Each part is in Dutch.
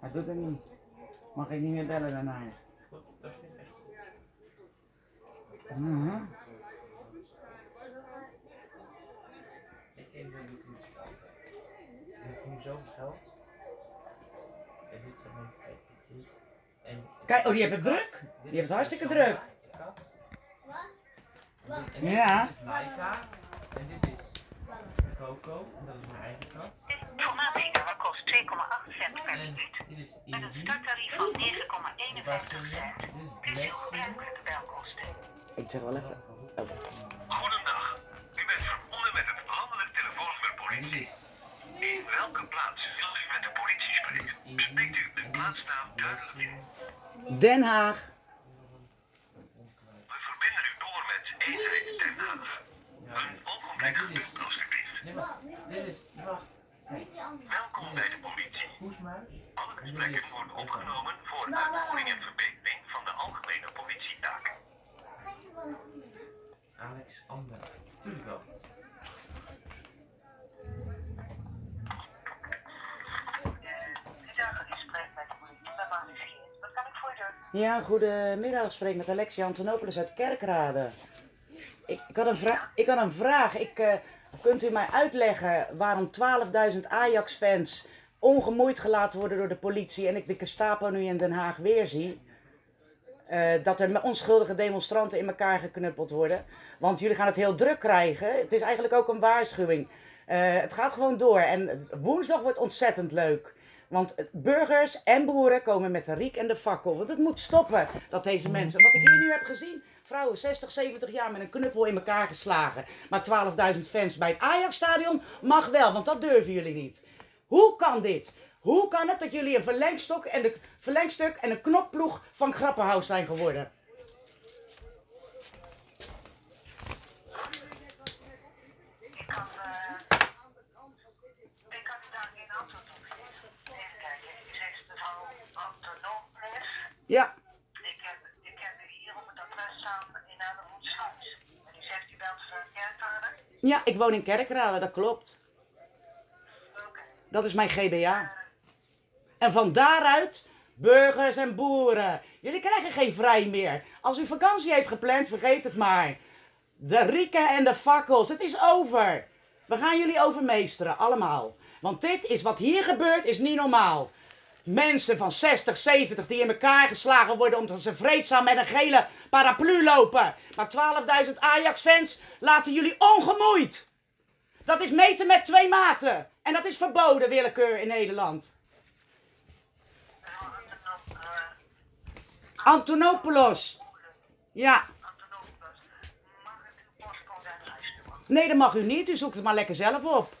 Hij doet het niet. Mag ik niet meer bellen daarna? Goed, dat vind ik echt goed. Mhm. Ik denk dat ik iets Ik heb nu zoveel geld. En dit zijn mijn kijk. En Kijk, oh, die hebben het druk. Die hebben is het hartstikke druk. Ja. En dit Coco. Dat is mijn eigen kat. Informatiegave kost 2,8 cent per minuut. dit is Met een starttarief van Waar 9,51 speel je? cent. Dit is de belkosten. Ik zeg wel even. Oh. Goedendag. U bent verbonden met het landelijk telefoonnummer politie. dit is In welke plaats wilt u met de politie spreken? Spreekt u de dit plaatsnaam is duidelijk in. Den Haag. We verbinden u door met eenheid Den Haag. Een ogenblik Nee, wacht. Dit is. Wacht. Welkom bij de politie. Poesmuis. Alle gesprekken worden opgenomen voor uitvoering en verbetering van de algemene politietaken. Alex Ander. Tuurlijk wel. Ja, goedemiddag. Ik spreek met Alexia Antonopoulos uit Kerkrade. Ik, had, een vra- ik had een vraag. Ik, eh, kunt u mij uitleggen waarom 12.000 Ajax-fans ongemoeid gelaten worden door de politie en ik de Gestapo nu in Den Haag weer zie? Eh, dat er onschuldige demonstranten in elkaar geknuppeld worden. Want jullie gaan het heel druk krijgen. Het is eigenlijk ook een waarschuwing. Eh, het gaat gewoon door. En woensdag wordt ontzettend leuk. Want burgers en boeren komen met de riek en de fakkel. Want het moet stoppen dat deze mensen. Wat ik hier nu heb gezien. Vrouwen 60, 70 jaar met een knuppel in elkaar geslagen. Maar 12.000 fans bij het Ajax-stadion mag wel, want dat durven jullie niet. Hoe kan dit? Hoe kan het dat jullie een verlengstok en de verlengstuk en een knokploeg van Grappenhaus zijn geworden? Ik kan, eh, ik kan u daar geen antwoord op geven. Even kijken, u zegt mevrouw Antonopoulos. Ja, Ik heb, ik heb u hier op het adres staan in Adelhoedshuis. En u zegt u belt van Kerkrade? Ja, ik woon in Kerkrade, dat klopt. Dat is mijn GBA. En van daaruit, burgers en boeren. Jullie krijgen geen vrij meer. Als u vakantie heeft gepland, vergeet het maar. De rieken en de fakkels, het is over. We gaan jullie overmeesteren, allemaal. Want dit is wat hier gebeurt, is niet normaal. Mensen van 60, 70 die in elkaar geslagen worden omdat ze vreedzaam met een gele paraplu lopen. Maar 12.000 Ajax-fans laten jullie ongemoeid. Dat is meten met twee maten. En dat is verboden, willekeur in Nederland. Antonopoulos. Ja. Nee, dat mag u niet. U zoekt het maar lekker zelf op.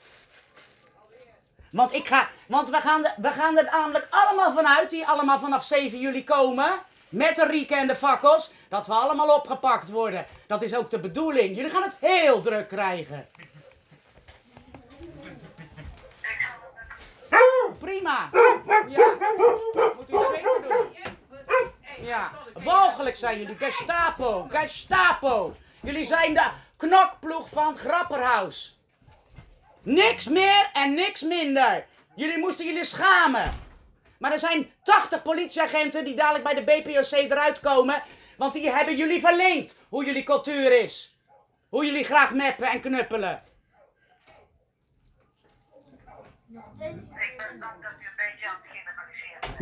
Want, ik ga, want we, gaan we gaan er namelijk allemaal vanuit, die allemaal vanaf 7 juli komen. Met de rieken en de fakkels. Dat we allemaal opgepakt worden. Dat is ook de bedoeling. Jullie gaan het heel druk krijgen. Prima. Ja. Moet u zeker doen. Ja. Zijn jullie. Gestapo. Gestapo. Jullie zijn de knokploeg van Grapperhaus. Niks meer en niks minder. Jullie moesten jullie schamen. Maar er zijn 80 politieagenten die dadelijk bij de BPOC eruit komen. Want die hebben jullie verleend hoe jullie cultuur is. Hoe jullie graag meppen en knuppelen. Ik dat een beetje.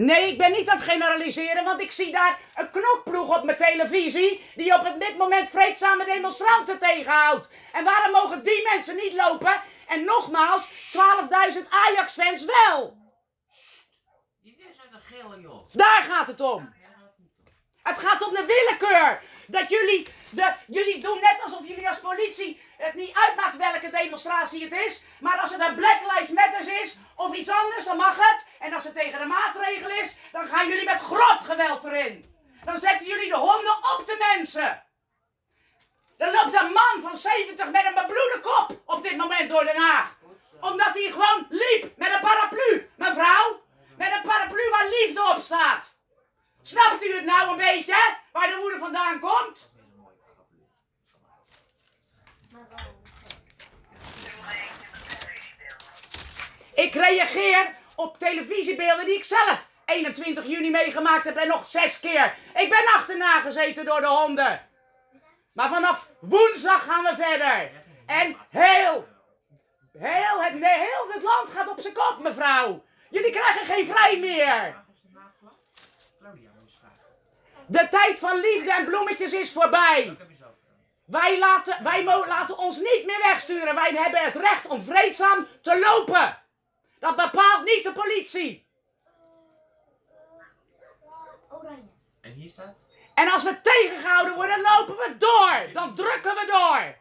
Nee, ik ben niet aan het generaliseren, want ik zie daar een knokploeg op mijn televisie die op dit moment vreedzame demonstranten tegenhoudt. En waarom mogen die mensen niet lopen? En nogmaals, 12.000 Ajax-fans wel. Die is uit een gele joh. Daar gaat het om. Het gaat om de willekeur. Dat jullie, de, jullie doen net alsof jullie als politie het niet uitmaakt welke demonstratie het is. Maar als het een Black Lives Matters is of iets anders, dan mag het. En als het tegen de maatregel is, dan gaan jullie met grof geweld erin. Dan zetten jullie de honden op de mensen. Er loopt een man van 70 met een bebloede kop op dit moment door Den Haag. Omdat hij gewoon liep met een paraplu, mevrouw. Met een paraplu waar liefde op staat. Snapt u het nou een beetje? Waar de woede vandaan komt? Ik reageer op televisiebeelden die ik zelf 21 juni meegemaakt heb en nog zes keer. Ik ben achterna gezeten door de honden. Maar vanaf woensdag gaan we verder. En heel, heel het, heel het land gaat op zijn kop, mevrouw. Jullie krijgen geen vrij meer. Vraag of ze nagelacht? Claudia moest vragen. De tijd van liefde en bloemetjes is voorbij. Wij laten, wij laten ons niet meer wegsturen. Wij hebben het recht om vreedzaam te lopen. Dat bepaalt niet de politie. Oranje. En hier staat? En als we tegengehouden worden, lopen we door. Dan drukken we door.